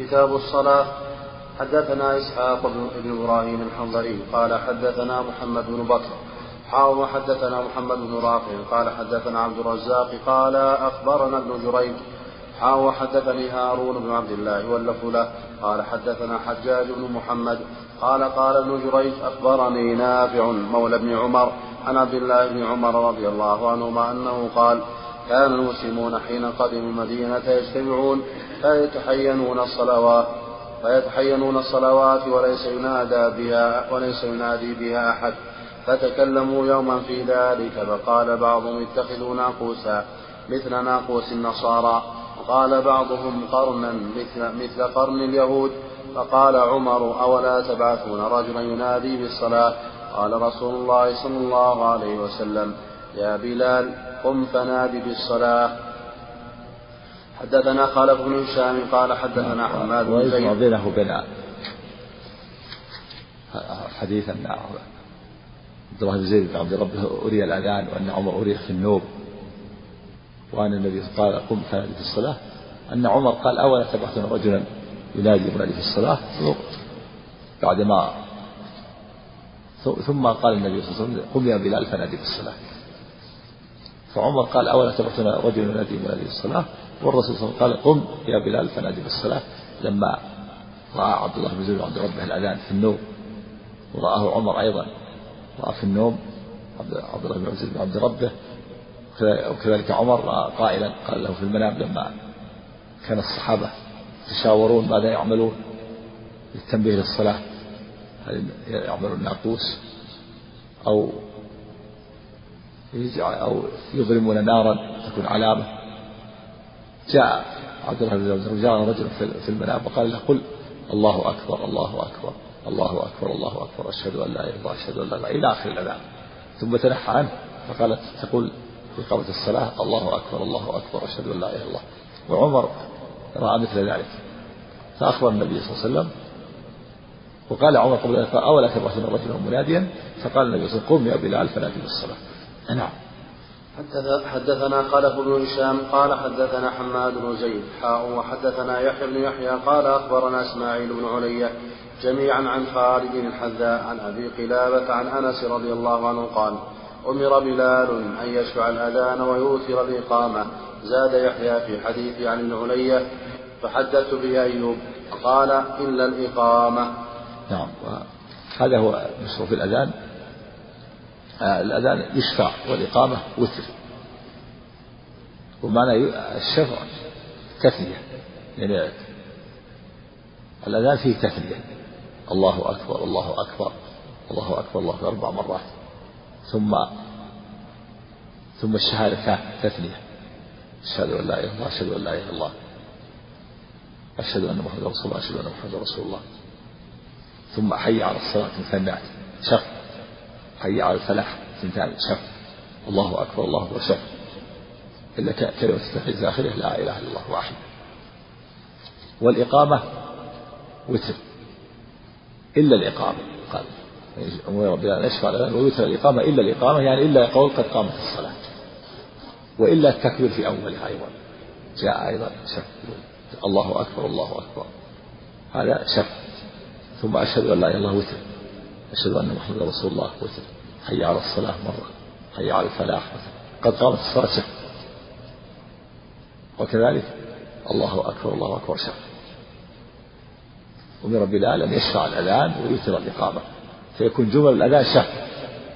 كتاب الصلاة. حدثنا إسحاق بن إبراهيم الحنظري قال حدثنا محمد بن بكر. حاول وحدثنا محمد بن رافع قال حدثنا عبد الرزاق قال أخبرنا ابن جريج. حاول وحدثني هارون بن عبد الله واللفظ له. قال حدثنا حجاج بن محمد. قال قال ابن جريج أخبرني نافع مولى ابن عمر. عن عبد الله بن عمر رضي الله عنهما أنه قال كان المسلمون حين قدموا المدينة يجتمعون فيتحينون الصلوات فيتحينون الصلوات وليس ينادى بها وليس ينادي بها أحد. فتكلموا يوما في ذلك فقال بعضهم اتخذوا ناقوسا مثل ناقوس النصارى. وقال بعضهم قرنا مثل مثل قرن اليهود. فقال عمر أولا تبعثون رجلا ينادي بالصلاة؟ قال رسول الله صلى الله عليه وسلم. يا بلال قم فنادي بالصلاة. حدثنا خالد بن هشام قال حدثنا حماد بن زيد. بينه وبين حديث أن عبد الله بن زيد بن عبد ربه أري الأذان وأن عمر أري في النوب وأن النبي قال قم فنادي في الصلاة. أن عمر قال أولا تبعثون رجلا ينادي ينادي في الصلاة. بعدما ثم قال النبي صلى الله عليه وسلم قم يا بلال فنادي في الصلاة. فعمر قال أولا تبعثون رجلا ينادي في الصلاة والرسول صلى الله عليه وسلم قال قم يا بلال فنادي في الصلاة لما رأى عبد الله بن زيد عند ربه الأذان في النوم ورآه عمر أيضا رأى في النوم عبد الله بن زيد عند ربه. وكذلك عمر رأى قائلا قال له في المنام لما كان الصحابة يتشاورون ماذا يعملون للتنبيه للصلاة هل يعملون الناقوس أو أو يظلمون نارا تكون علامة. جاء عبد الله بن جاء رجل في المنام وقال له قل الله أكبر الله أكبر الله أكبر الله أكبر أشهد أن لا إله إلا الله أشهد أن لا إله إلى آخر الأذان. ثم تنحى عنه فقالت تقول في إقامة الصلاة الله أكبر الله أكبر أشهد أن لا إله إلا الله. وعمر رأى مثل ذلك. فأخبر النبي صلى الله عليه وسلم وقال عمر قبل ذلك أولا تبعثون رجلا مناديا؟ فقال النبي صلى الله عليه وسلم قم يا بلال فنادي بالصلاة. نعم. حدثنا خلف بن هشام قال حدثنا حماد بن زيد حاء وحدثنا يحيى بن يحيى قال أخبرنا إسماعيل بن علية جميعا عن خالد الحذاء عن أبي قلابة عن أنس رضي الله عنه قال أمر بلال أن يشفع الأذان ويوثر الإقامة. زاد يحيى في حديث عن العلية فحدثت به أيوب قال الا الإقامة. نعم. هذا هو مشروع الأذان؟ الأذان يشفع والإقامة وتر. ومعنى الشفع تثنية يعني الأذان فيه تثنية. الله أكبر الله أكبر الله أكبر الله أكبر أربع مرات. ثم ثم الشهادة تثنية. أشهد أن لا إله إلا الله أشهد أن لا إله إلا الله. أشهد أن محمدا رسول الله أشهد أن محمدا رسول الله. ثم حي على الصلاة مثنات شف حي على الفلاح ثنتان شف الله أكبر الله أكبر. شف إلا كلمة في آخره. لا إله إلا الله واحد. والإقامة وتر. إلا الإقامة. قال. ربنا يشفع لنا ويوتر الإقامة. إلا الإقامة يعني إلا قول قد قامت الصلاة. وإلا التكبير في أولها أيضا. جاء أيضا شف الله أكبر الله أكبر. هذا شف ثم أشهد أن لا إله إلا الله وتر. أشهد أن محمدا رسول الله وتر حي على الصلاة مرة. حي على الفلاح قد قامت الصلاة شف وكذلك الله أكبر الله أكبر شف أمر بلال أن يشفع الأذان ويوتر الإقامة. فيكون جمل الأذان شف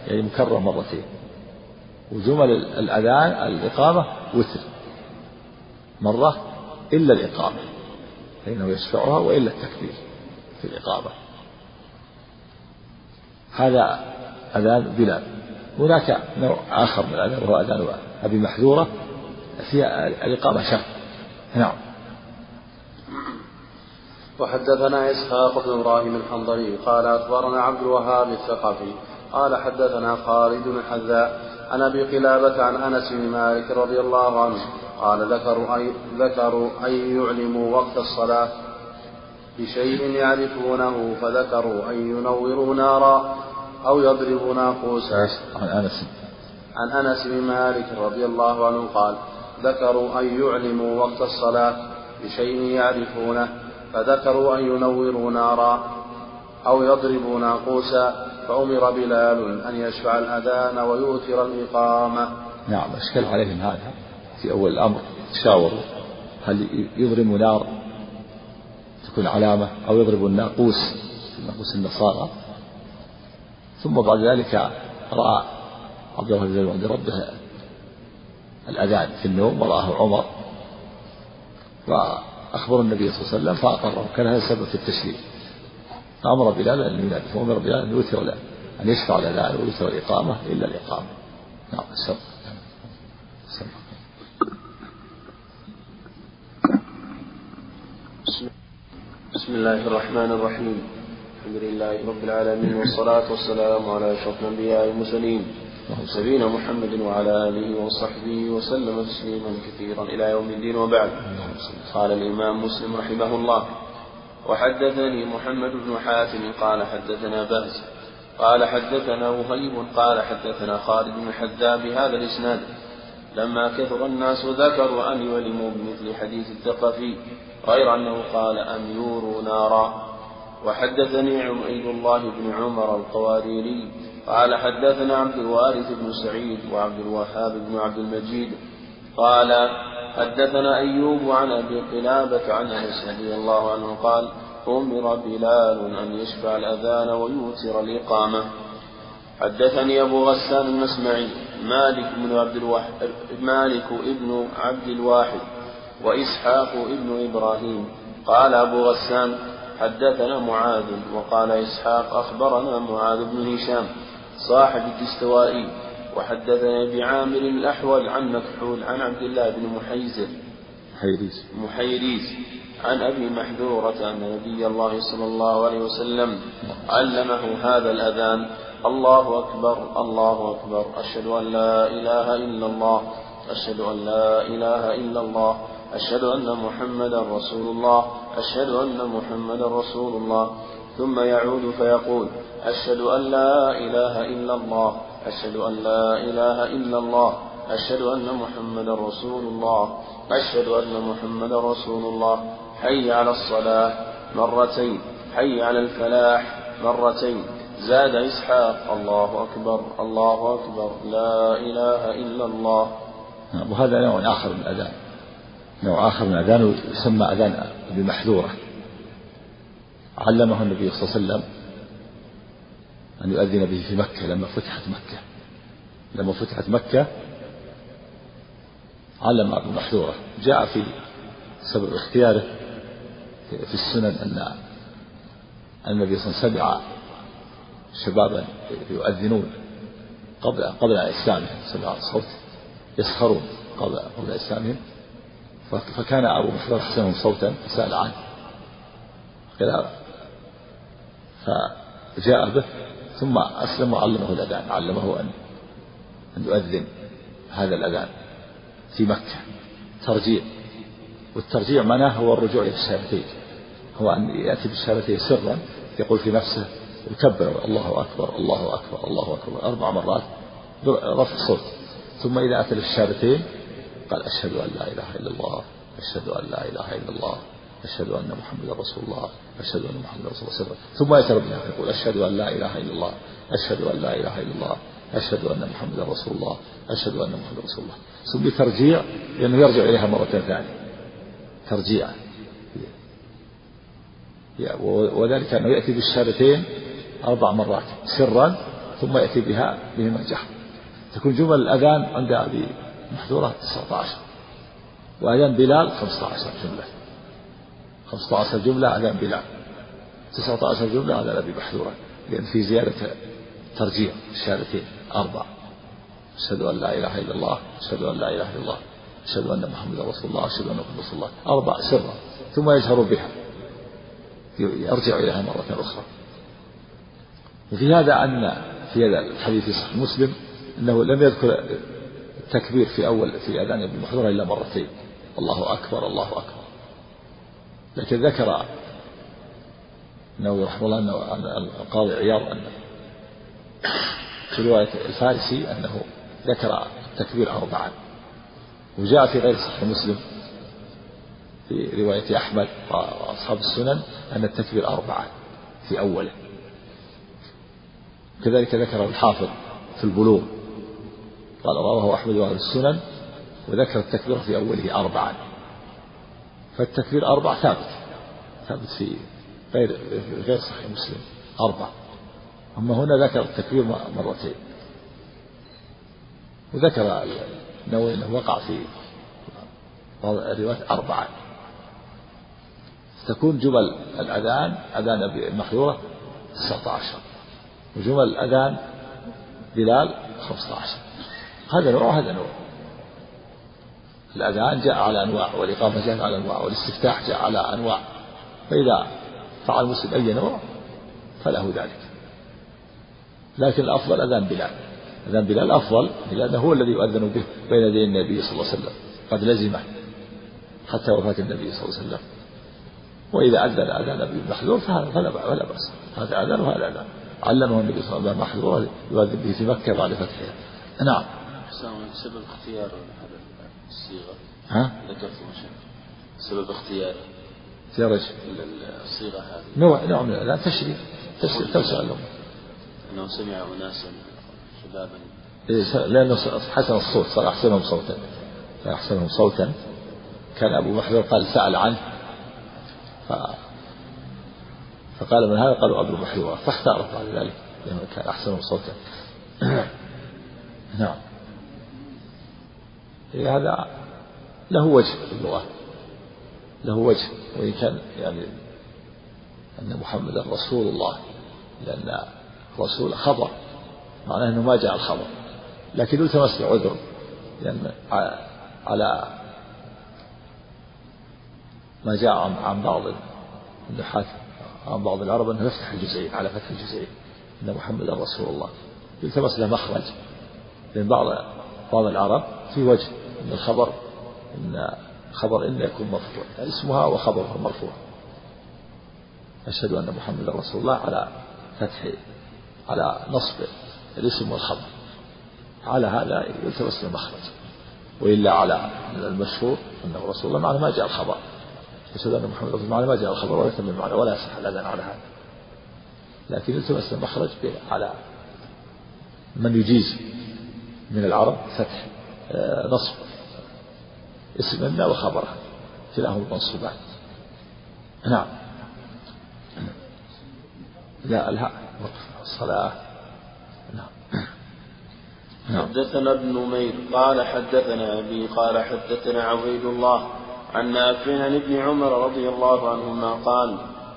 يعني مكرر مرتين. وجمل الأذان الإقامة وتر. مرة إلا الإقامة. فإنه يشفعها وإلا التكبير في الإقامة. هذا أذان بلال. هناك نوع آخر من الأذان وهو أذان أبي محذورة فيها الإقامة شق نعم. وحدثنا إسحاق بن إبراهيم الحنظلي قال أخبرنا عبد الوهاب الثقفي قال حدثنا خالد الحذاء عن أبي قلابة عن أنس بن مالك رضي الله عنه قال ذكروا أي ذكروا أن يعلموا وقت الصلاة بشيء يعرفونه فذكروا أن ينوروا نارا أو يضربوا ناقوسا عن أنس. عن أنس بن مالك رضي الله عنه قال ذكروا أن يعلموا وقت الصلاة بشيء يعرفونه فذكروا أن ينوروا نارا أو يضربوا ناقوسا فأمر بلال أن يشفع الأذان ويؤثر الإقامة. نعم أشكل عليهم هذا في أول الأمر. تشاوروا هل يضرموا نار تكون علامة أو يضربوا الناقوس ناقوس النصارى. ثم بعد ذلك رأى عبد الله بن عند ربه الأذان في النوم ورآه عمر فأخبر النبي صلى الله عليه وسلم فأقره كان هذا السبب في التشريع فأمر بلال أن ينادي فأمر بلال أن يوتر أن يشفع الأذان ويوتر الإقامة إلا الإقامة. نعم السبب. بسم الله. الرحمن الرحيم. الحمد لله رب العالمين والصلاة والسلام على أشرف الأنبياء والمرسلين نبينا محمد وعلى آله وصحبه وسلم تسليما كثيرا إلى يوم الدين وبعد. قال الإمام مسلم رحمه الله وحدثني محمد بن حاتم قال حدثنا باز قال حدثنا وهيب قال حدثنا خالد بن حذاب بهذا الإسناد. لما كثر الناس ذكروا أن يلموا بمثل حديث الثقفي غير أنه قال أن يوروا نارا. وحدثني عبيد الله بن عمر القواريري قال حدثنا عبد الوارث بن سعيد وعبد الوهاب بن عبد المجيد قال حدثنا أيوب عن أبي قلابة عن أنس رضي الله عنه قال أمر بلال أن يشفع الأذان ويوتر الإقامة. حدثني أبو غسان المسمعي مالك بن عبد الواحد مالك ابن عبد الواحد وإسحاق ابن إبراهيم. قال أبو غسان حدثنا معاذ وقال إسحاق أخبرنا معاذ بن هشام صاحب الدستوائي وحدثنا بعامر الأحول عن مكحول عن عبد الله بن محيزر. محيريز. محيريز. عن أبي محذورة أن نبي الله صلى الله عليه وسلم علمه هذا الأذان الله أكبر الله أكبر. أشهد أن لا إله إلا الله أشهد أن لا إله إلا الله أشهد أن محمدا رسول الله أشهد أن محمدا رسول الله. ثم يعود فيقول أشهد أن لا إله إلا الله أشهد أن لا إله إلا الله أشهد أن محمدا رسول الله أشهد أن محمدا رسول الله. حي على الصلاة مرتين حي على الفلاح مرتين. زاد إسحاق. الله أكبر. الله أكبر. لا إله إلا الله. نعم، وهذا نوع آخر من الأذان. نوع آخر من الأذان يسمى أذان بمحذورة علمه النبي صلى الله عليه وسلم أن يؤذن به في مكة لما فتحت مكة. لما فتحت مكة علم أبو محذورة. جاء في سبب اختياره في السنن أن النبي صلى الله عليه وسلم سمع شبابا يؤذنون قبل قبل إسلامهم سمع الصوت يسخرون قبل قبل إسلامهم. فكان أبو محذورة أحسنهم صوتا فسأل عنه. قال فجاء به ثم أسلم وعلمه الأذان علمه أن أن يؤذن هذا الأذان في مكة. ترجيع. والترجيع معناه هو الرجوع إلى الشهادتين. هو أن يأتي بالشهادتين سرا يقول في نفسه يكبر. الله أكبر الله أكبر الله أكبر. أربع مرات رفع صوت. ثم إذا أتى للشهادتين قال أشهد أن لا إله إلا الله أشهد أن لا إله إلا الله أشهد أن محمدا رسول الله أشهد أن محمدا رسول الله. ثم يترى بها يقول أشهد أن لا إله إلا الله أشهد أن لا إله إلا الله أشهد أن محمدا رسول الله أشهد أن محمدا رسول الله. ثم ترجيع لأنه يرجع إليها مرة ثانية. ترجيع. وذلك أنه يأتي بالشهادتين أربع مرات سرا ثم يأتي بها بهما جهر تكون جمل الأذان عند أبي محذورة 19 وأذان بلال 15 جملة. 15 جملة أذان بلال. 19 جملة أذان أبي محذورة. لأن في زيادة ترجيع الشهادتين. أربع. أشهد أن لا إله إلا الله. أشهد أن لا إله إلا الله. أشهد أن محمدا رسول الله. أشهد أن محمدا رسول الله. أربع سرا ثم يجهر بها. يرجع إليها مرة أخرى. وفي هذا أن في هذا الحديث صحيح مسلم أنه لم يذكر التكبير في أول في أذان ابن محذورة إلا مرتين. الله أكبر الله أكبر. لكن ذكر النووي رحمه الله أن القاضي عياض أن في رواية الفارسي أنه ذكر التكبير أربعا. وجاء في غير صحيح مسلم في رواية أحمد وأصحاب السنن أن التكبير أربعة في أوله. كذلك ذكر الحافظ في البلوغ. قال رواه أحمد وأهل السنن وذكر التكبير في أوله أربعا. فالتكبير أربع ثابت ثابت في غير غير صحيح مسلم أربع. أما هنا ذكر التكبير مرتين. وذكر النووي أنه وقع في بعض الروايات أربعة تكون جمل الأذان أذان المحذورة 19 وجمل الأذان بلال 15 هذا نوع وهذا نوع. الأذان جاء على أنواع والإقامة جاءت على أنواع والاستفتاح جاء على أنواع. فإذا فعل المسلم أي نوع فله ذلك. لكن الأفضل أذان بلال. أذان بلال أفضل لأنه هو الذي يؤذن به بين يدي النبي صلى الله عليه وسلم. قد لزمه حتى وفاة النبي صلى الله عليه وسلم. وإذا أذن أذان بالمحذور فهذا فلا بأس. هذا أذان وهذا أذان. علمه النبي صلى الله عليه وسلم محذور يؤذن به في مكة بعد فتحها نعم. سبب اختيار هذا الصيغة. ها؟ سبب اختيار. اختيار إيش؟ الصيغة هذه. نوع نوع من الأذان تشريف تشريف توسع لهم أنه سمع أناسا شبابا. إيه لأنه حسن الصوت صار أحسنهم صوتا. أحسنهم صوتا. كان أبو محذور قال سأل عنه. فقال من هذا؟ قالوا أبو محذور فاختاره بعد ذلك لأنه كان أحسنهم صوتا نعم. هذا له وجه في اللغة. له وجه. وإن كان يعني أن محمدا رسول الله لأن رسول خبر. معناه أنه ما جاء الخبر. لكن التمس له عذر لأن على ما جاء عن بعض النحاة. عن بعض العرب أنه يفتح الجزئين على فتح الجزئين أن محمدا رسول الله. يلتمس له مخرج لأن بعض بعض العرب في وجه أن الخبر أن خبر إن يكون مرفوع. اسمها وخبرها مرفوع. أشهد أن محمدا رسول الله على فتح على نصب الاسم والخبر. على هذا يلتمس المخرج وإلا على المشهور أنه رسول الله معنى ما جاء الخبر. أشهد أن محمد رسول الله ما جاء الخبر ولا يتم المعنى ولا يصح الأذان على هذا. لكن يلتمس المخرج على من يجيز من العرب فتح آه، نصب اسم إن وخبره كلاهما منصوبان نعم. لا وقف. الصلاة. نعم. نعم. حدثنا ابن نمير قال حدثنا أبي قال حدثنا عبيد الله عن نافع عن ابن عمر رضي الله عنهما قال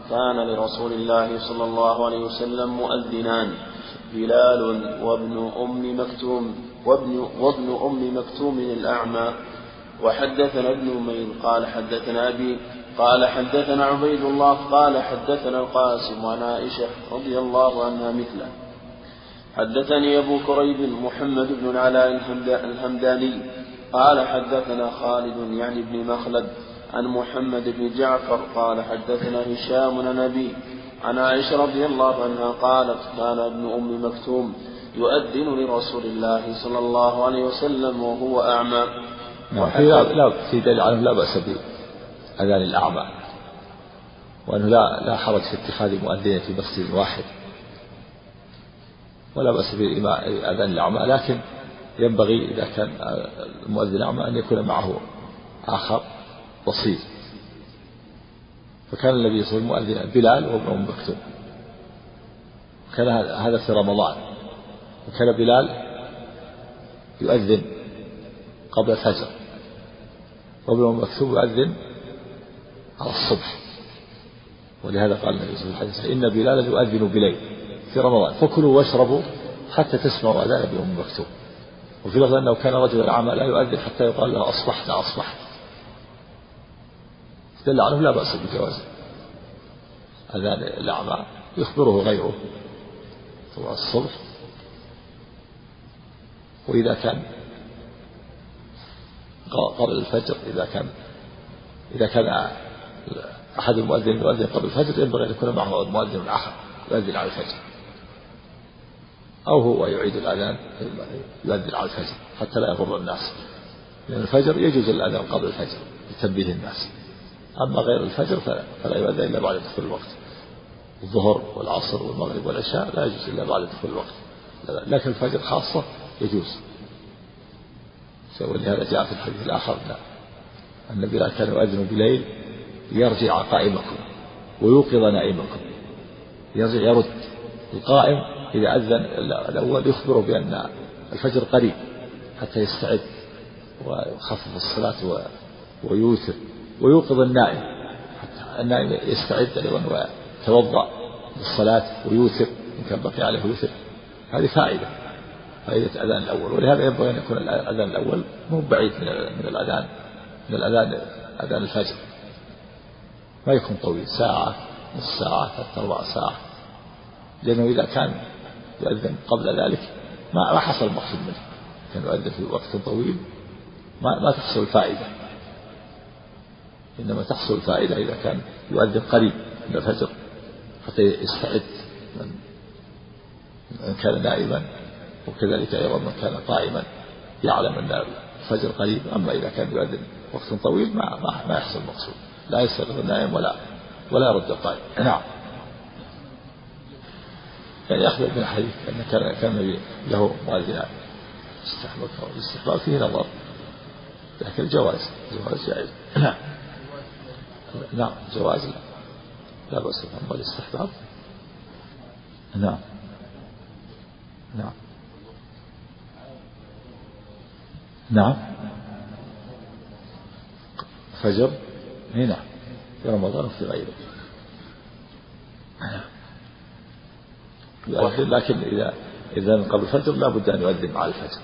كان لرسول الله صلى الله عليه وسلم مؤذنان بلال وابن أم مكتوم وابن, وابن أم مكتوم الأعمى. وحدثنا ابن أمير قال حدثنا أبي قال حدثنا عبيد الله قال حدثنا القاسم عن عائشة رضي الله عنها مثله. حدثني أبو كريب محمد بن العلاء الهمداني قال حدثنا خالد يعني بن مخلد عن محمد بن جعفر قال حدثنا هشام عن عن عائشة رضي الله عنها قالت كان ابن أم مكتوم يؤذن لرسول الله صلى الله عليه وسلم وهو أعمى. في لا, لا في دليل على لا بأس بأذان الأعمى. وأنه لا لا حرج في اتخاذ مؤذن في مسجد واحد. ولا بأس بأذان الأعمى. لكن ينبغي إذا كان المؤذن أعمى أن يكون معه آخر بصير فكان النبي صلى الله عليه وسلم بلال وابن أم مكتوم. كان هذا في رمضان. وكان بلال يؤذن قبل الفجر. وابن أم مكتوم يؤذن على الصبح. ولهذا قال النبي صلى الله عليه وسلم إن بلالا يؤذن بليل في رمضان. فكلوا واشربوا حتى تسمعوا أذان ابن أم مكتوم. وفي لفظ أنه كان رجلا أعمى لا يؤذن حتى يقال له أصبحت أصبحت دل عنه لا بأس بجواز أذان الأعمى يخبره غيره. طبعا الصبح. وإذا كان قبل الفجر إذا كان إذا كان أحد المؤذنين يؤذن قبل الفجر ينبغي أن يكون معه مؤذن آخر يؤذن على الفجر. أو هو يعيد الأذان يؤذن على الفجر حتى لا يضر الناس. لأن الفجر يجوز الأذان قبل الفجر لتنبيه الناس. أما غير الفجر فلا, فلا يؤذن إلا بعد دخول الوقت. الظهر والعصر والمغرب والعشاء لا يجوز إلا بعد دخول الوقت. لكن الفجر خاصة يجوز. ولهذا جاء في الحديث الآخر النبي كان يؤذن بليل ليرجع قائمكم ويوقظ نائمكم. يرجع يرد القائم إذا أذن الأول يخبره بأن الفجر قريب حتى يستعد ويخفف الصلاة ويوتر ويوقظ النائم حتى النائم يستعد أيضا ويتوضأ للصلاة ويوتر إن كان بقي عليه وتر هذه فائدة فائدة الأذان الأول. ولهذا ينبغي أن يكون الأذان الأول مو بعيد من من الأذان من الأذان أذان الفجر. ما يكون طويل ساعة نصف ساعة ثلاث أربع ساعة. لأنه إذا كان يؤذن. قبل ذلك ما ما حصل المقصود منه. كان يؤذن في وقت طويل. ما ما تحصل الفائدة إنما تحصل الفائدة إذا كان يؤذن قريب من الفجر حتى يستعد من من كان نائما. وكذلك أيضا من كان قائما يعلم أن الفجر قريب. أما إذا كان يؤذن وقت طويل ما ما, ما يحصل المقصود لا يستيقظ النائم ولا ولا يرد القائم. نعم. يعني يخبر من الحديث أن كان كان له مؤذنان استحباب الاستحباب فيه نظر. لكن الجواز جواز جائز. نعم نعم جواز لا. لا بأس أما الاستحباب. نعم. نعم. نعم. فجر. هنا في رمضان وفي غيره. يؤذن لكن إذا إذا قبل الفجر لا بد أن يؤذن مع الفجر.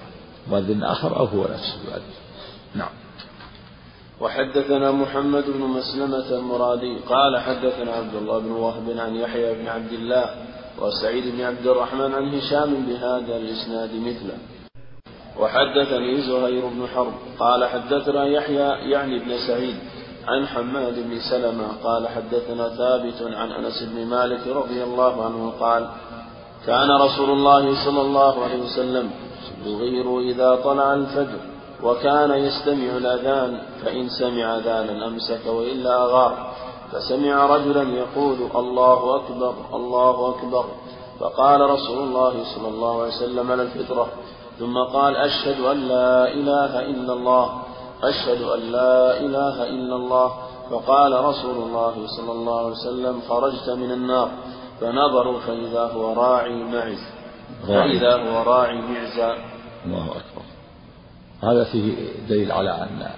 مؤذن آخر أو هو نفسه يؤذن. نعم. وحدثنا محمد بن مسلمة المرادي قال حدثنا عبد الله بن وهب عن يحيى بن عبد الله وسعيد بن عبد الرحمن عن هشام بهذا الإسناد مثله. وحدثني زهير بن حرب قال حدثنا يحيى يعني بن سعيد عن حماد بن سلمة قال حدثنا ثابت عن أنس بن مالك رضي الله عنه قال كان رسول الله صلى الله عليه وسلم يغير إذا طلع الفجر وكان يستمع الأذان فإن سمع أذانا أمسك وإلا أغار. فسمع رجلا يقول الله أكبر الله أكبر. فقال رسول الله صلى الله عليه وسلم على الفطرة ثم قال أشهد أن لا إله إلا الله أشهد أن لا إله إلا الله. فقال رسول الله صلى الله عليه وسلم خرجت من النار. فنظروا فإذا هو راعي معز. فإذا هو راعي معزى الله أكبر. هذا فيه دليل على أن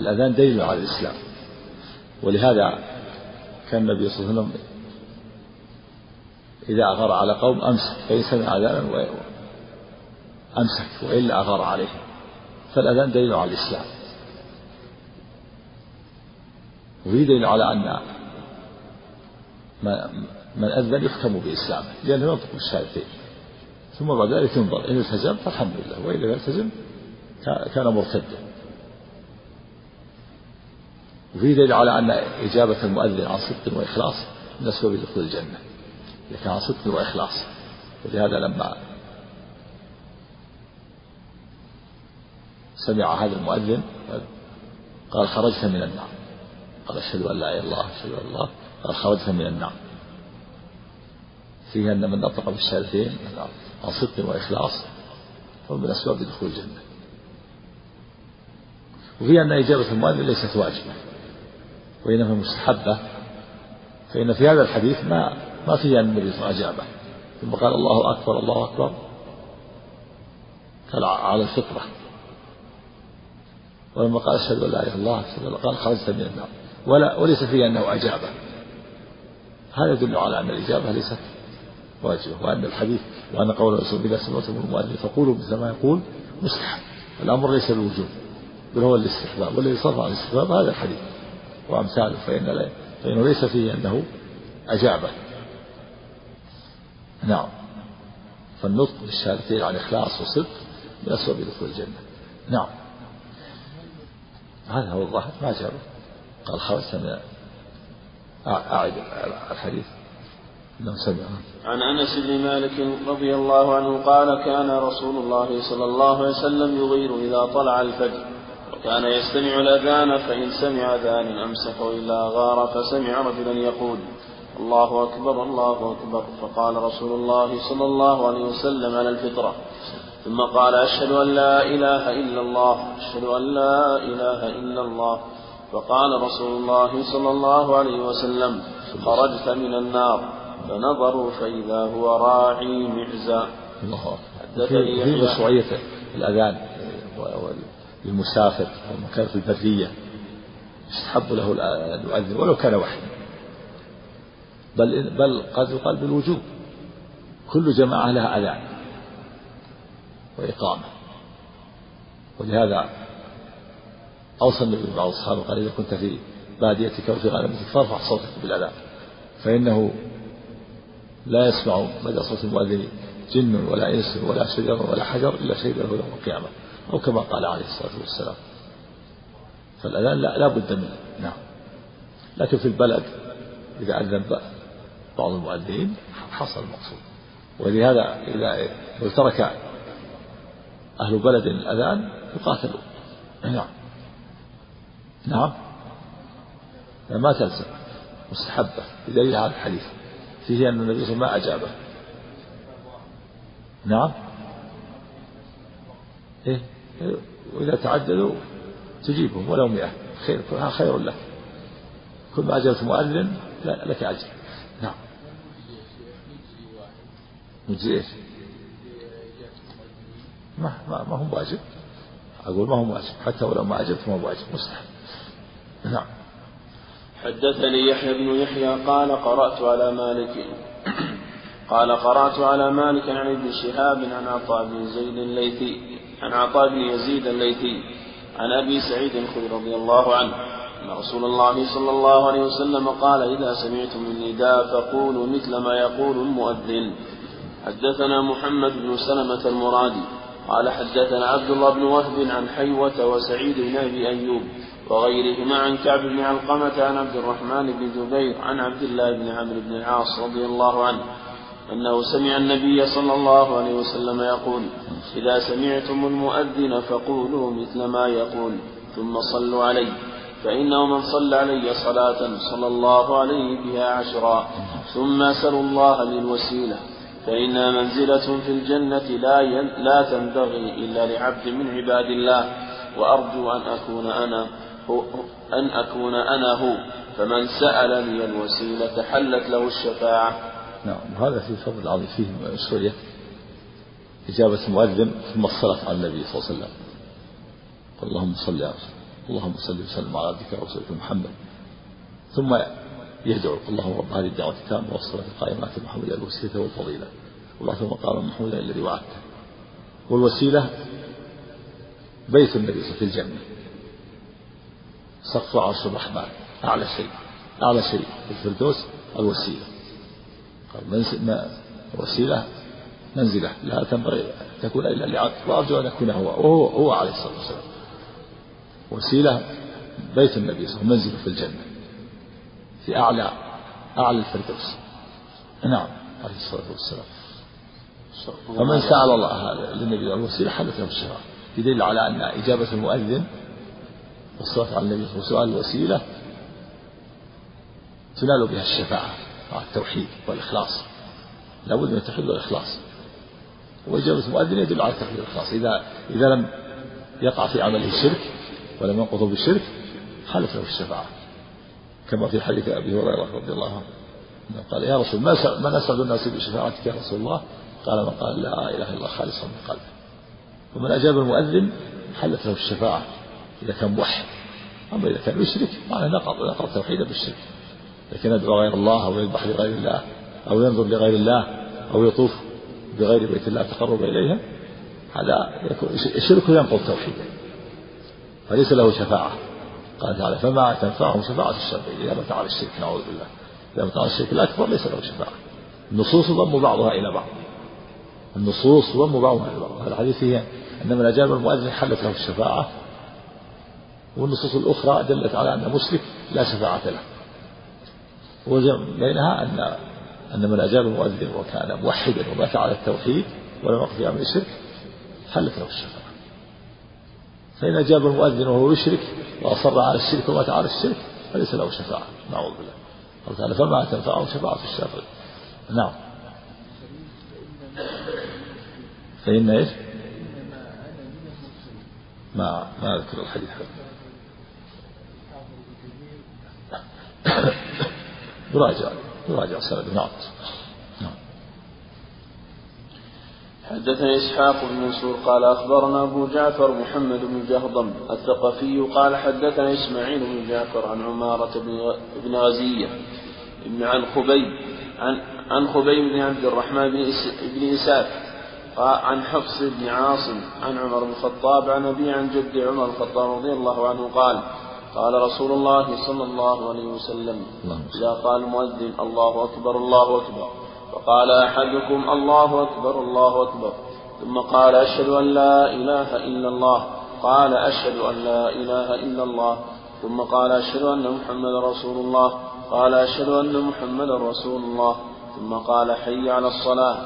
الأذان دليل على الإسلام. ولهذا كان النبي صلى الله عليه وسلم إذا أغار على قوم أمسك فإن سمع أذانا أمسك وإلا أغار عليهم فالأذان دليل على الإسلام. وفي دليل على أن من أذن يحكم بإسلامه لأنه ينطق بالشهادتين ثم بعد ذلك ينظر إن التزم فالحمد لله وإن لم يلتزم كان مرتدا. وفي دليل على أن إجابة المؤذن عن صدق وإخلاص من أسباب دخول الجنة. إذا كان عن صدق وإخلاص. ولهذا لما سمع هذا المؤذن قال خرجت من النار. قال أشهد أن لا إله إلا الله أشهد أن الله خرجت من النار. فيه أن من نطق بالشهادتين عن صدق وإخلاص. هو من أسباب دخول الجنة. وفي أن إجابة المؤذن ليست واجبة. وإنما مستحبة. فإن في هذا الحديث ما ما فيه أن النبي أجابه. ثم قال الله أكبر الله أكبر. قال على الفطرة. ولما قال أشهد أن لا إله إلا الله قال خرجت من النار. ولا وليس فيه أنه أجابه. هذا يدل على أن الإجابة ليست واجبة وأن الحديث وأن قول الرسول إذا سمعتم المؤذن فقولوا مثل ما يقول مستحب. الأمر ليس الوجوب بل هو الاستحباب والذي صرف عن الاستحباب هذا الحديث. وأمثاله فإن فإنه ليس فيه أنه أجابه. نعم. فالنطق بالشهادتين عن إخلاص وصدق من أسباب دخول الجنة. نعم. هذا هو الظاهر ما جابه. قال خرجت من أعد الحديث. سمع. عن أنس بن مالك رضي الله عنه قال كان رسول الله صلى الله عليه وسلم يغير إذا طلع الفجر كان يستمع الأذان فإن سمع أذان أمسك وإلا غار فسمع رجلا يقول الله أكبر الله أكبر. فقال رسول الله صلى الله عليه وسلم على الفطرة. ثم قال أشهد أن لا إله إلا الله أشهد أن لا إله إلا الله. فقال رسول الله صلى الله عليه وسلم خرجت من النار. فنظروا فإذا هو راعي معزى الله في مشروعية الأذان للمسافر والمكان في البرية يستحب له أن يؤذن ولو كان وحده بل بل قد يقال بالوجوب. كل جماعة لها أذان وإقامة. ولهذا أوصى النبي بعض الصحابة قال إذا كنت في باديتك أو في غنمتك فارفع صوتك بالأذان. فإنه لا يسمع مدى صوت المؤذن جن ولا إنس ولا شجر ولا حجر إلا شهد له يوم القيامة. أو كما قال عليه الصلاة والسلام. فالأذان لا, لا بد منه. نعم. لكن في البلد إذا أذن بعض المؤذنين حصل المقصود. ولهذا إذا ترك أهل بلد الأذان يقاتلون. نعم. نعم. ما تلزم. مستحبة بدليل هذا الحديث. فيه أن النبي ما أجابه. نعم. إيه. وإذا تعددوا تجيبهم ولو مئة. خير خير لك. كل ما أجبت مؤذن لك أجر. نعم. مجزي إيش؟ ما ما, ما هو واجب أقول ما هو واجب حتى ولو ما أجبت ما هو واجب مستحب. نعم. حدثني يحيى بن يحيى قال قرأت على مالك. قال قرأت على مالك عن ابن شهاب عن عطاء بن زيد الليثي عن عطاء بن يزيد الليثي عن أبي سعيد الخدري رضي الله عنه أن رسول الله صلى الله عليه وسلم قال إذا سمعتم النداء فقولوا مثل ما يقول المؤذن. حدثنا محمد بن سلمة المرادي. قال حدثنا عبد الله بن وهب عن حيوة وسعيد بن أبي أيوب وغيرهما عن كعب بن علقمة عن عبد الرحمن بن زبير عن عبد الله بن عمرو بن العاص رضي الله عنه أنه سمع النبي صلى الله عليه وسلم يقول إذا سمعتم المؤذن فقولوا مثل ما يقول ثم صلوا عليه فإنه من صلى علي صلاة صلى الله عليه بها عشرا ثم سلوا الله للوسيلة. فإنها منزلة في الجنة لا لا تنبغي إلا لعبد من عباد الله وأرجو أن أكون أنا هو أن أكون أنا هو فمن سألني الوسيلة حلت له الشفاعة. نعم وهذا في فضل عظيم فيه مشروعية إجابة المؤذن ثم الصلاة على النبي صلى الله عليه وسلم. اللهم صل على اللهم صل وسلم على عبدك ورسولك محمد. ثم يدعو اللهم رب هذه الدعوة التامة والصلاة القائمة محمد الوسيلة والفضيلة. وبعث مقاما محمودا الذي وعدته. والوسيلة بيت النبي في الجنة. سقف عرش الرحمن. أعلى شيء. أعلى شيء. في الفردوس الوسيلة. قال وسيلة منزلة. لا تنبغي تكون إلا لعبد. وأرجو أن يكون هو. وهو هو عليه الصلاة والسلام. وسيلة بيت النبي صلى الله عليه وسلم. منزلة في الجنة. في أعلى أعلى الفردوس. نعم عليه الصلاة والسلام. فمن سأل الله للنبي الوسيلة حدث له الشفاعة يدل على أن إجابة المؤذن والصلاة على النبي وسؤال الوسيلة تنال بها الشفاعة مع التوحيد والإخلاص. لابد من التوحيد والإخلاص. وإجابة المؤذن يدل على التوحيد والإخلاص. إذا إذا لم يقع في عمله الشرك ولم ينقض بالشرك حلت له الشفاعة. كما في حديث أبي هريرة رضي الله عنه. قال يا رسول ما من أسعد الناس بشفاعتك يا رسول الله؟ قال من قال لا إله إلا الله خالصا من قلبه. ومن أجاب المؤذن حلت له الشفاعة. إذا كان موحد أما إذا كان يشرك معناه نقض نقض توحيده بالشرك لكن يدعو غير الله أو يذبح لغير الله أو ينظر لغير الله أو يطوف بغير بيت الله تقرب إليها هذا الشرك ينقض توحيده. فليس له شفاعة. قال تعالى فما تنفعهم شفاعة الشافعين إذا مات على الشرك نعوذ بالله. إذا مات على الشرك الأكبر ليس له شفاعة. النصوص ضم بعضها إلى بعض. النصوص ضم بعضها إلى بعض. الحديث فيه أن من أجاب المؤذن حلت له الشفاعة والنصوص الأخرى دلت على أن المشرك لا شفاعة له. بينها أن أن من أجاب المؤذن وكان موحدا ومات على التوحيد ولم يقف في أمر الشرك حلت له الشفاعة. فإن أجاب المؤذن وهو يشرك وأصر على الشرك ومات على الشرك فليس له شفاعة. نعوذ بالله. قال تعالى فما تنفعه شفاعة الشافعي. نعم. فإن إيش؟ ما ما أذكر الحديث. يراجع يراجع سند. نعم. حدثني إسحاق بن منصور قال أخبرنا أبو جعفر محمد بن جهضم الثقفي قال حدثنا إسماعيل بن جعفر عن عمارة بن غزية بن عن خبيب عن عن خبيب بن عبد الرحمن بن اساف عن حفص بن عاصم عن عمر بن الخطاب عن أبي عن جد عمر الخطاب رضي الله عنه قال قال رسول الله صلى الله عليه وسلم إذا قال المؤذن الله أكبر الله أكبر. فقال أحدكم الله أكبر الله أكبر. ثم قال أشهد أن لا إله إلا الله. قال أشهد أن لا إله إلا الله. ثم قال أشهد أن محمد رسول الله. قال أشهد أن محمد رسول الله. ثم قال حي على الصلاة.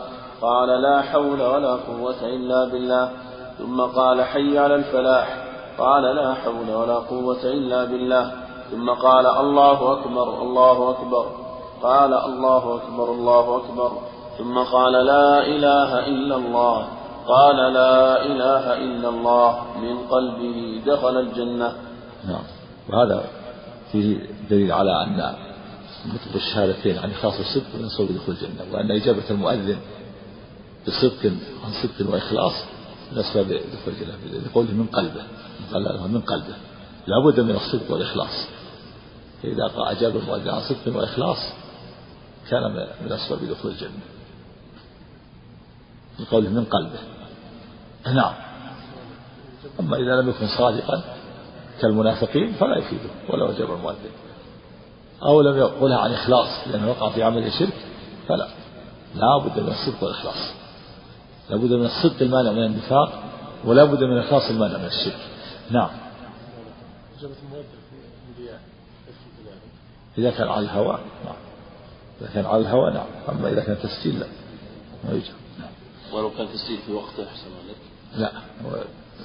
قال لا حول ولا قوة إلا بالله. ثم قال حي على الفلاح. قال لا حول ولا قوة إلا بالله. ثم قال الله أكبر الله أكبر. قال الله أكبر الله أكبر. ثم قال لا إله إلا الله. قال لا إله إلا الله. من قلبه دخل الجنة. نعم. وهذا فيه دليل على أن نطق الشهادتين عن إخلاص الصدق من صوب دخول الجنة. وأن إجابة المؤذن بصدق عن صدق وإخلاص من أسباب دخول الجنة. لقوله من قلبه. قال له من قلبه. لابد من الصدق والإخلاص. فإذا أجاب المؤذن عن صدق وإخلاص كان من أسباب دخول الجنة. لقوله من قلبه. نعم. أما إذا لم يكن صادقا كالمنافقين فلا يفيده ولا أجاب المؤذن. أو لم يقولها عن إخلاص لأنه وقع في عمل شرك فلا. لا بد من الصدق والإخلاص. لا بد من الصدق المانع من النفاق ولا بد من الإخلاص المانع من الشرك. نعم. إذا كان على الهواء نعم. إذا كان على الهواء نعم. أما إذا كان تسجيل لا. ما يجب نعم. ولو كان تسجيل في وقته أحسن عليك. لا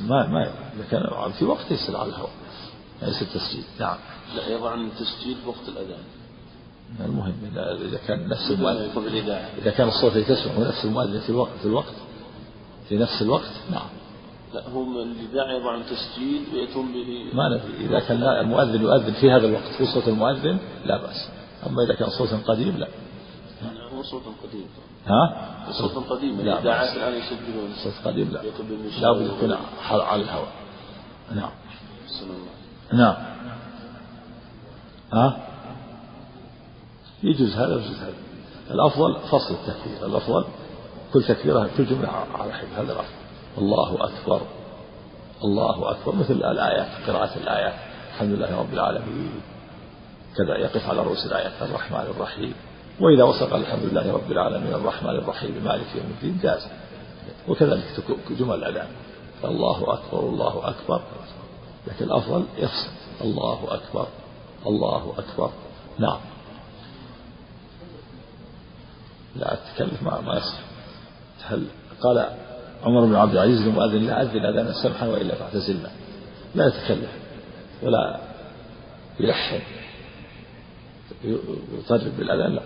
ما ما إذا كان في وقته يصير على الهواء. ما يصير تسجيل. نعم. لا يضع التسجيل في وقت الأذان. المهم إذا كان نفس المؤذن إذا كان الصوت اللي تسمعه نفس المؤذن في الوقت في الوقت في نفس الوقت نعم. لا هم الإذاعة يضع تسجيل ويأتون به ما ندري. إذا كان المؤذن يؤذن في هذا الوقت في صوت المؤذن لا بأس. أما إذا كان صوت قديم لا. هو صوت قديم. ها؟ صوت قديم الإذاعات الآن يسجلون. صوت قديم لا. لابد يكون على الهواء. نعم. نعم. ها؟ يجوز هذا ويجوز هذا. الأفضل فصل التكبير. الأفضل كل تكبيرة كل جملة على حد هذا الأفضل الله أكبر. الله أكبر. مثل الآيات قراءة الآيات. الحمد لله رب العالمين. كذا يقف على رؤوس الآيات الرحمن الرحيم. وإذا وصل الحمد لله رب العالمين الرحمن الرحيم مالك يوم الدين جاز. وكذلك جمل الأذان. الله أكبر الله أكبر. لكن الأفضل يفصل. الله أكبر الله أكبر. نعم. لا تكلف ما ما يصح. قال عمر بن عبد العزيز للمؤذن لا أذن أذانا سمحا وإلا فاعتزلنا. لا يتكلف ولا يلحن. يطرب بالأذان لا.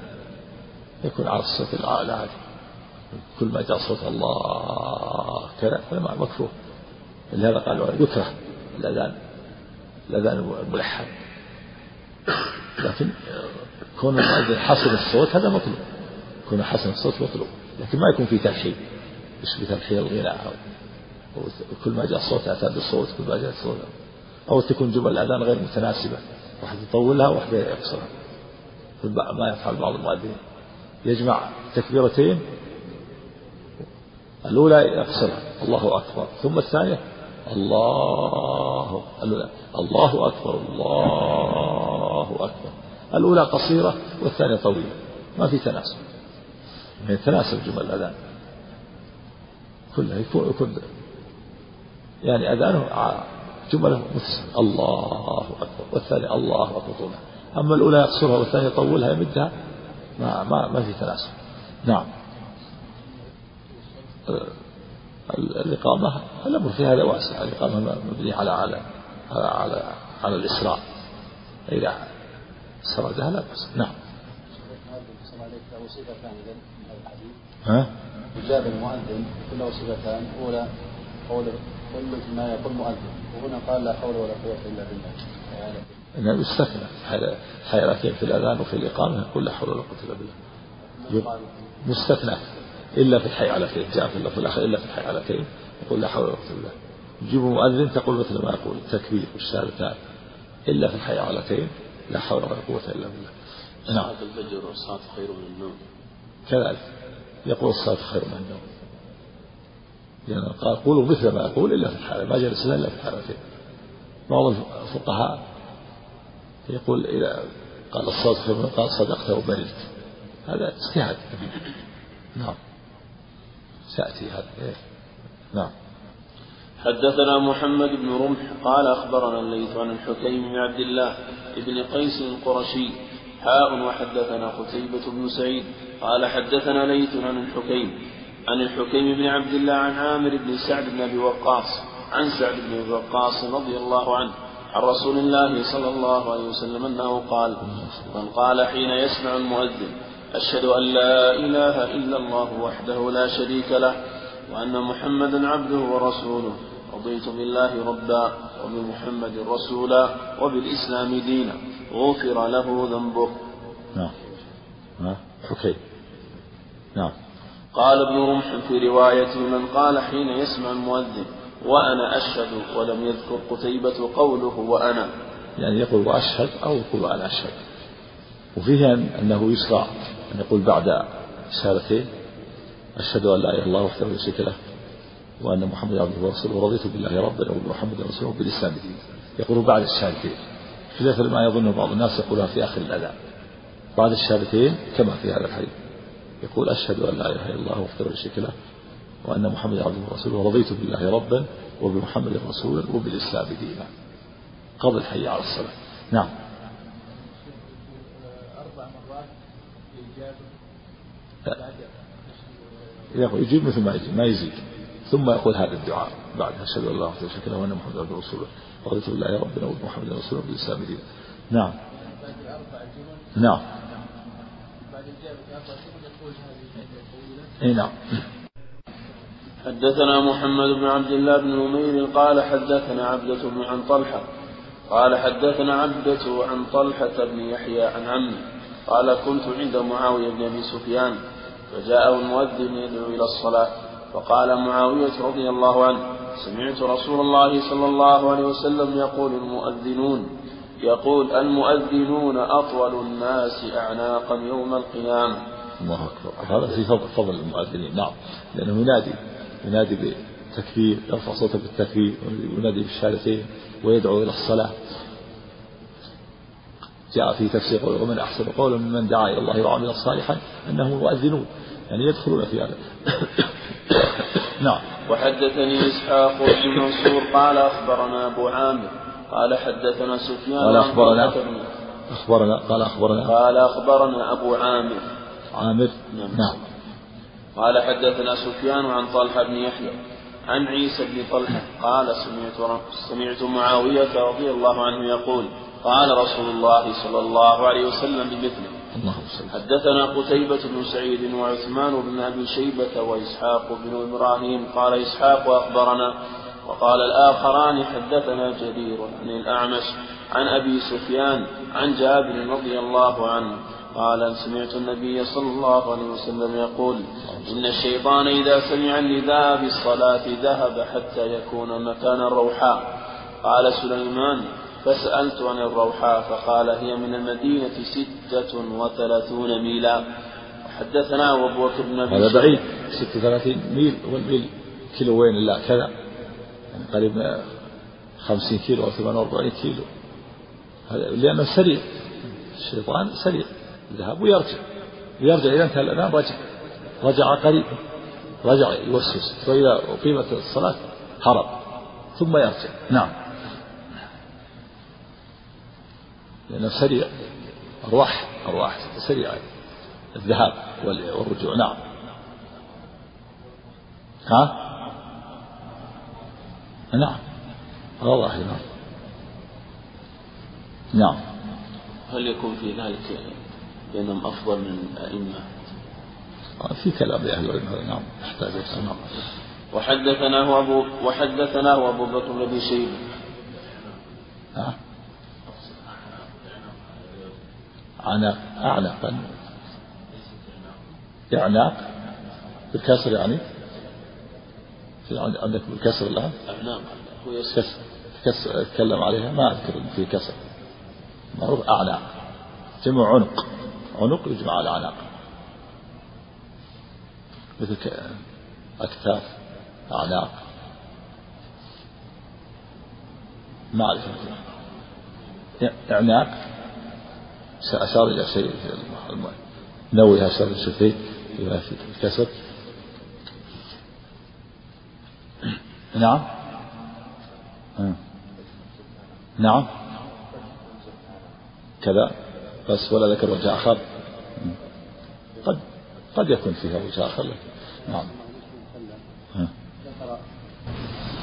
يكون على الصوت الأعلى كل ما جاء صوت الله كذا هذا مكروه. لهذا قالوا يكره الأذان. الأذان الملحن لكن كون المؤذن حسن الصوت هذا مطلوب. يكون حسن الصوت مطلوب. لكن ما يكون فيه تلحين. مش بتلحين الغناء أو كل ما جاء صوت أعتاد الصوت كل ما جاء صوت. أو تكون جمل الأذان غير متناسبة. واحد يطولها وواحد يقصرها. ما يفعل بعض المؤذنين. يجمع تكبيرتين. الأولى يقصرها الله أكبر. ثم الثانية الله الأولى. الله أكبر. الله أكبر. الأولى قصيرة والثانية طويلة. ما في تناسب. يعني تناسب جمل الأذان. كلها يكون يكون يعني أذانه متسمة الله أكبر. والثانية الله أكبر. طولها أما الأولى يقصرها والثانية يطولها يمدها ما ما ما في تناسب. نعم. الإقامة الأمر في هذا واسع. الإقامة مبنية على على على على, على الإسراء إذا سردها لا بأس. نعم. ها؟ إجابة المؤذن كله صفتان أولى قول كل ما يقول مؤذن وهنا قال لا حول ولا قوة إلا بالله. إنه يستثنى حيرتين في الأذان وفي الإقامة يقول لا حول ولا قوة إلا بالله. مستثنى إلا في الحيعلتين جاء في اللفظ الآخر إلا في الحيعلتين يقول لا حول ولا قوة إلا بالله. تجيب مؤذن تقول مثل ما يقول التكبير والشهادتان إلا في الحيعلتين لا حول ولا قوة إلا بالله. نعم. الفجر والصلاة خير من النوم. كذلك يقول الصلاة خير من النوم. لأن قال قولوا مثل ما أقول إلا في الحالة ما جلس إلا في الحالتين بعض الفقهاء يقول إذا قال من قال صدقت وبررت هذا اجتهاد. نعم. سأتي هذا. إيه؟ نعم. حدثنا محمد بن رمح قال أخبرنا الليث عن الحكيم بن عبد الله بن قيس القرشي. حاء وحدثنا قتيبة بن سعيد. قال حدثنا ليث عن الحكيم. عن الحكيم بن عبد الله عن عامر بن سعد بن أبي وقاص. عن سعد بن وقاص رضي الله عنه. عن رسول الله صلى الله عليه وسلم أنه قال من قال حين يسمع المؤذن أشهد أن لا إله إلا الله وحده لا شريك له وأن محمدا عبده ورسوله رضيت بالله ربا وبمحمد رسولا وبالإسلام دينا غفر له ذنبه. نعم. نعم. حكيم نعم. قال ابن رمح في رواية من قال حين يسمع المؤذن وأنا أشهد ولم يذكر قتيبة قوله وأنا. يعني يقول وأشهد أو يقول أنا أشهد. وفيه أنه يشرع أن يقول بعد شهادتين أشهد أن لا إله إلا الله وحده لا شريك له وأن محمد عبده ورسوله. ورضيت بالله ربا وبمحمد رسوله وبالإسلام دينا. يقول بعد الشهادتين خلاف ما يظن بعض الناس يقولها في آخر الأذان. بعد الشهادتين كما في هذا الحديث. يقول أشهد أن لا إله إلا الله وحده لا شريك له. وأن محمد عبده ورسوله ورضيت بالله ربا وبمحمد رسولا وبالإسلام دينا. قبل الحي على الصلاة. نعم. أربع مرات يقول يجيب مثل ما يجيب ما يزيد. ثم يقول هذا الدعاء. بعد أشهد أن لا إله إلا الله وأن محمد عبده ورسوله رضيت بالله ربنا وبمحمد رسولا وبالإسلام دينا. نعم. نعم. إي نعم. حدثنا محمد بن عبد الله بن نمير قال حدثنا عبدة بن عن طلحة قال حدثنا عبدة عن طلحة بن يحيى عن عمه قال كنت عند معاوية بن أبي سفيان فجاءه المؤذن يدعو إلى الصلاة فقال معاوية رضي الله عنه سمعت رسول الله صلى الله عليه وسلم يقول المؤذنون يقول المؤذنون أطول الناس أعناقا يوم القيامة. الله أكبر. هذا في فضل, المؤذنين نعم لأنه ينادي. ينادي بالتكبير يرفع صوته بالتكبير وينادي بالشهادتين ويدعو إلى الصلاة. جاء في تفسير قول ومن أحسن قولا ممن دعا إلى الله وعمل صالحا أنهم مؤذنون يعني يدخلون في هذا. نعم. وحدثني إسحاق بن منصور قال أخبرنا أبو عامر قال حدثنا سفيان قال أخبرنا. أخبرنا. قال أخبرنا. قال أخبرنا أبو عامر. عامر. نعم, نعم. قال حدثنا سفيان عن طلحة بن يحيى عن عيسى بن طلحة قال سمعت سمعت معاوية رضي الله عنه يقول قال رسول الله صلى الله عليه وسلم بمثله حدثنا قتيبة بن سعيد وعثمان بن أبي شيبة وإسحاق بن إبراهيم قال إسحاق أخبرنا وقال الآخران حدثنا جرير عن الأعمش عن أبي سفيان عن جابر رضي الله عنه قال سمعت النبي صلى الله عليه وسلم يقول إن الشيطان إذا سمع النداء بالصلاة ذهب حتى يكون مكان الروحاء قال سليمان فسألت عن الروحاء فقال هي من المدينة ستة وثلاثون ميلا. حدثنا أبو بكر بن أبي هذا بعيد. ستة وثلاثين ميل والميل كيلو وين؟ لا كذا. يعني قريب خمسين كيلو أو ثمان وأربعين كيلو. لأنه سريع. الشيطان سريع. ذهب ويرجع. ويرجع إذا انتهى الأذان رجع رجع قريب. رجع يوسوس. فإذا أقيمت الصلاة هرب. ثم يرجع. نعم. لأنه سريع. أرواح. أرواح. سريعة الذهاب والرجوع. نعم. ها؟ نعم. ظاهر نعم. نعم. هل يكون في ذلك بينهم أفضل من الأئمة في كلام لأهل العلم نعم يحتاج نعم. وحدثناه أبو وحدثناه أبو بكر بن أبي شيبة ها عناق؟ أعناقا إعناق بالكسر يعني؟ في عندك بالكسر الآن؟ أعناق. هو كسر كسر أتكلم عليها ما أذكر في كسر. معروف أعناق. جمع عنق. عنق يجمع على عناق مثل أكتاف أعناق ما أعرف. إعناق أشار إلى شيء نوي أشار إلى شيء في الكسر نعم. نعم. كذا. بس ولا ذكر وجه آخر. قد قد يكون فيها وجه آخر نعم.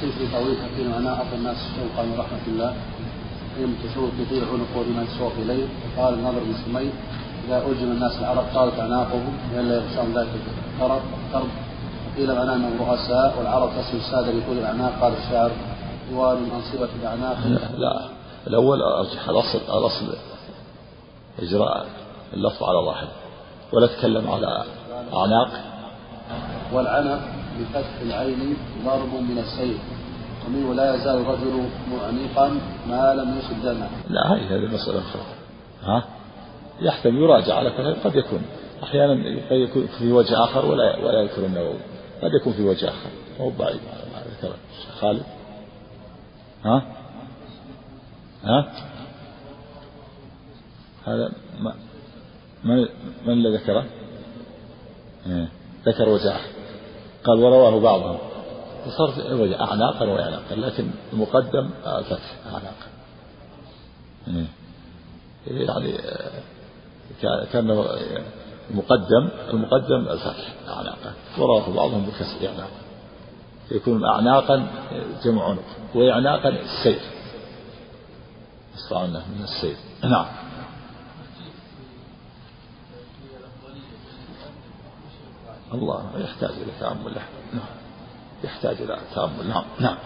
في طويل حكيم أنا أعطى الناس شوقا من رحمة الله يوم تشوف يطيل عنقه لمن سوق إليه قال النظر بن سمي إذا ألجم الناس العرب طالت أعناقهم لئلا يغشاهم ذلك الكرب كرب قيل معناه أنهم رؤساء والعرب تسمي السادة بطول الأعناق قال الشاعر طوال أنصبة الأعناق لا, لا. الأول أرجح الأصل الأصل إجراء اللفظ على ظاهر ولا تكلم على أعناق. والعنق بفتح العين ضرب من السيف ومنه لا يزال الرجل معنيقا ما لم يصب دمه لا هذه هذه مسألة أخرى. ها؟ يحتمل يراجع على قد يكون. أحيانا قد يكون في وجه آخر ولا ولا يذكر النووي. قد يكون في وجه آخر. مو بعيد خالد؟ ها؟ ها؟ هذا ما من اللي ذكره؟ إيه. ذكر آخر قال ورواه بعضهم. وصار أعناقا وإعناقا لكن المقدم الفتح أعناقا إيه. يعني كان المقدم المقدم الفتح أعناقا ورواه بعضهم بكسر أعناقا يكون أعناقا جمع عنق وإعناقا السيف يصنعونه من السيف. نعم. الله يحتاج إلى تأمل نعم يحتاج إلى تأمل. نعم. نعم.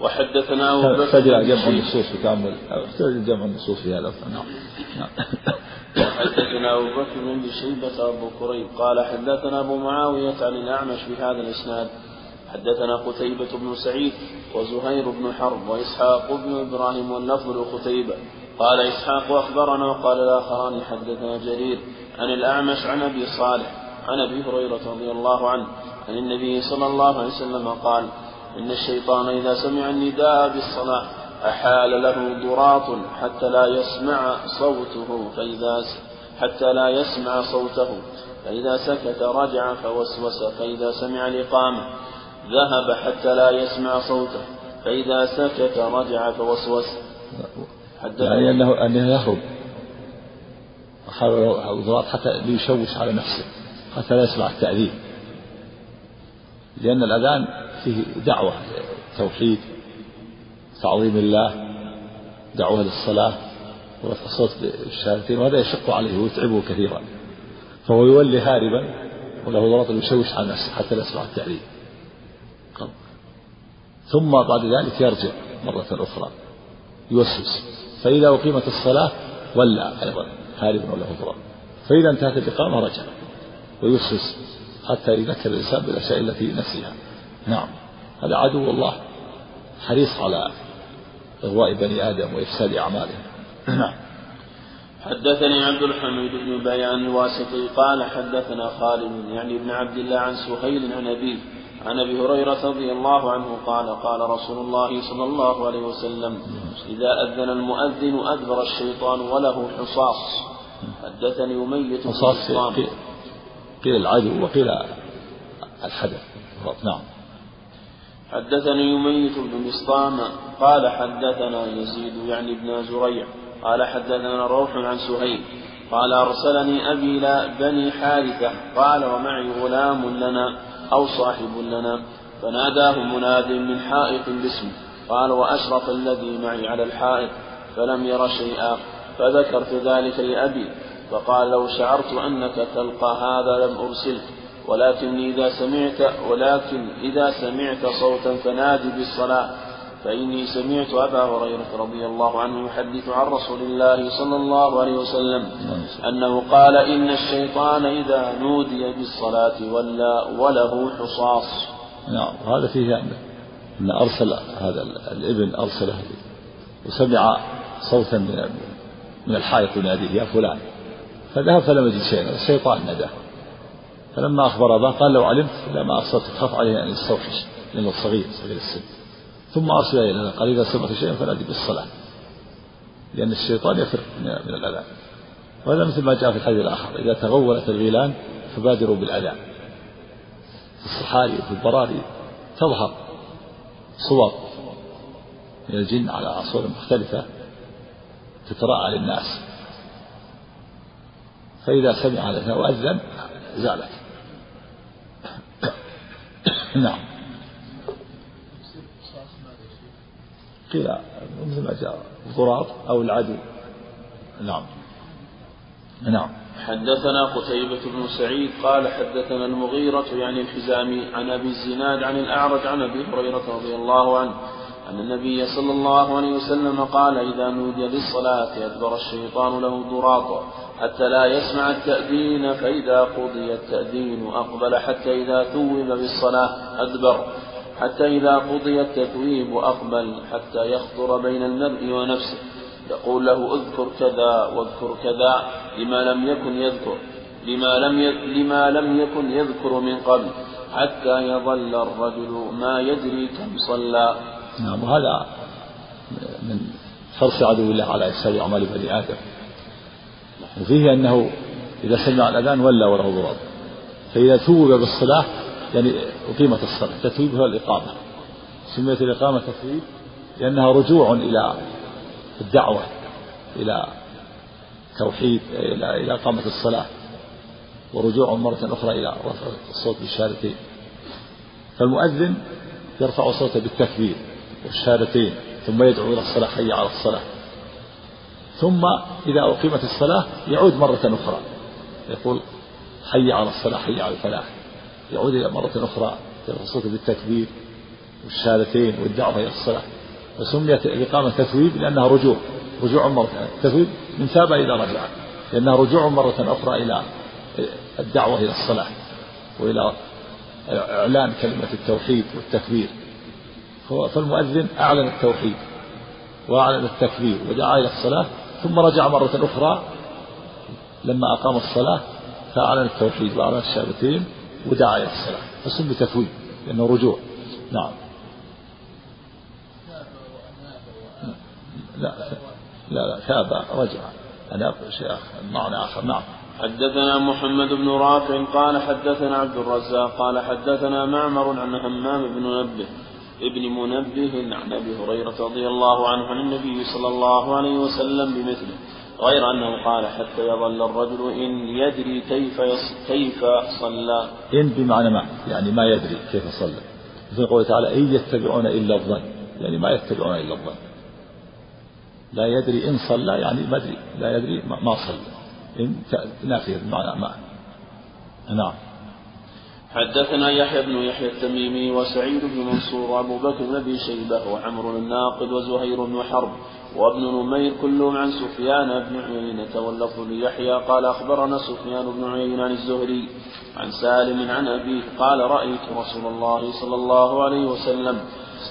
وحدثنا يحتاج إلى جمع النصوص في تأمل. يحتاج إلى جمع النصوص في هذا نعم. نعم. وحدثنا أبو بكر بن شيبة أبو كريب. قال حدثنا أبو معاوية عن الأعمش بهذا الإسناد. حدثنا قتيبة بن سعيد وزهير بن حرب وإسحاق بن إبراهيم واللفظ لقتيبة. قال إسحاق أخبرنا وقال الآخران حدثنا جرير عن الأعمش عن أبي صالح عن أبي هريرة رضي الله عنه عن النبي صلى الله عليه وسلم قال إن الشيطان إذا سمع النداء بالصلاة أحال له ضراط حتى لا يسمع صوته فإذا حتى لا يسمع صوته فإذا سكت رجع فوسوس فإذا سمع الإقامة ذهب حتى لا يسمع صوته فإذا سكت رجع فوسوس. يعني أنه أنه يهرب. حاول حتى ليشوش على نفسه حتى لا يسمع التأذين لأن الأذان فيه دعوة توحيد تعظيم الله دعوة للصلاة ورفع الصوت بالشهادتين وهذا يشق عليه ويتعبه كثيرا. فهو يولي هاربا وله ضغط يشوش على نفسه حتى لا يسمع التعليم ثم بعد ذلك يرجع مرة أخرى يوسوس. فإذا أقيمت الصلاة ولى أيضا. هاربا وله ضرر فإذا انتهت الإقامة رجع. ويوسوس حتى يذكر الإنسان بالأشياء التي نسيها. نعم. هذا عدو الله. حريص على إغواء بني آدم وإفساد أعمالهم. نعم. حدثني عبد الحميد بن بيان الواسطي قال حدثنا خالد يعني ابن عبد الله عن سهيل عن أبيه عن أبي هريرة رضي الله عنه قال قال رسول الله صلى الله عليه وسلم إذا أذن المؤذن أدبر الشيطان وله حصاص. حدثني اميه حصاص قيل العدو وقيل الحدث. نعم. حدثني يميت بن بسطام قال حدثنا يزيد يعني ابن زريع. قال حدثنا روح عن سهيل. قال أرسلني أبي إلى بني حارثة. قال ومعي غلام لنا. أو صاحب لنا. فناداه مناد من حائط باسمه. قال وأشرف الذي معي على الحائط فلم ير شيئا. فذكرت ذلك لأبي. فقال لو شعرت أنك تلقى هذا لم أرسلك ولكن إذا سمعت ولكن إذا سمعت صوتا فنادي بالصلاة. فإني سمعت أبا هريرة رضي الله عنه يحدث عن رسول الله صلى الله عليه وسلم أنه قال إن الشيطان إذا نودي بالصلاة ولا وله حصاص. نعم وهذا فيه أن أن أرسل هذا الابن أرسله وسمع صوتا من من الحائط يناديه يا فلان. فذهب فلم يجد شيئا الشيطان ناداه. فلما أخبر أباه قال لو علمت؟ لما أرسلت تخاف عليه أن يستوحش لأنه صغير صغير السن. ثم أرسل إلى قال إذا سمعت شيئا فنادي بالصلاة لأن الشيطان يفر من الأذان. وهذا مثل ما جاء في الحديث الآخر. إذا تغولت الغيلان فبادروا بالأذان. في الصحاري وفي البراري تظهر صور من الجن على صور مختلفة تتراءى للناس. فإذا سمع هذا وأذن زالت. نعم. قيل مثل ما جاء الضراط أو العدو. نعم. نعم. حدثنا قتيبة بن سعيد قال حدثنا المغيرة يعني الحزامي عن أبي الزناد عن الأعرج عن أبي هريرة رضي الله عنه أن النبي صلى الله عليه وسلم قال إذا نودي للصلاة أدبر الشيطان له ضراطا حتى لا يسمع التأذين فإذا قضي التأذين أقبل حتى إذا ثوب بالصلاة أدبر. حتى إذا قضي التثويب أقبل حتى يخطر بين المرء ونفسه. يقول له اذكر كذا واذكر كذا لما لم يكن يذكر لما لم لما لم يكن يذكر من قبل حتى يظل الرجل ما يدري كم صلى. نعم وهذا من حرص عدو الله على إفساد أعمال بني آدم. وفيه أنه إذا سمع الأذان ولى وله ضرب فإذا ثوب بالصلاة يعني أقيمت الصلاة تثويب هو الإقامة. سميت الإقامة تثويب لأنها رجوع إلى الدعوة إلى توحيد إلى إلى إقامة الصلاة ورجوع مرة أخرى إلى رفع الصوت بالشهادتين فالمؤذن يرفع صوته بالتكبير والشهادتين ثم يدعو إلى الصلاة حي على الصلاة. ثم إذا أقيمت الصلاة يعود مرة أخرى يقول حي على الصلاة حي على الفلاح. يعود إلى مرة أخرى صوته بالتكبير والشهادتين والدعوة إلى الصلاة. وسميت الإقامة تثويب لأنها رجوع رجوع مرة تثويب من ثاب إذا رجع لأنها رجوع مرة أخرى إلى الدعوة إلى الصلاة وإلى إعلان كلمة التوحيد والتكبير. فالمؤذن أعلن التوحيد وأعلن التكبير ودعا إلى الصلاة ثم رجع مرة أخرى لما أقام الصلاة فأعلن التوحيد وأعلن الشهادتين ودعا إلى الصلاة فسمي تثويب لأنه رجوع. نعم. لا لا لا تاب رجع. أنا شيخ معنى آخر. نعم. حدثنا محمد بن رافع قال حدثنا عبد الرزاق قال حدثنا معمر عن همام بن منبه ابن منبه عن أبي هريرة رضي الله عنه عن النبي صلى الله عليه وسلم بمثله. غير أنه قال حتى يظل الرجل إن يدري كيف كيف صلى. إن بمعنى ما يعني ما يدري كيف صلى. في قوله تعالى إن يتبعون إلا الظن يعني ما يتبعون إلا الظن. لا يدري إن صلى يعني ما أدري لا يدري ما صلى إن نافية بمعنى ما نعم حدثنا يحيى بن يحيى التميمي وسعيد بن منصور وابو بكر بن أبي شيبة وعمر الناقد وزهير بن حرب وابن نمير كلهم عن سفيان بن عيينة واللفظ ليحيى قال أخبرنا سفيان بن عيينة عن الزهري عن سالم عن أبيه قال رأيت رسول الله صلى الله عليه وسلم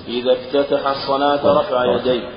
إذا افتتح الصلاة رفع يديه.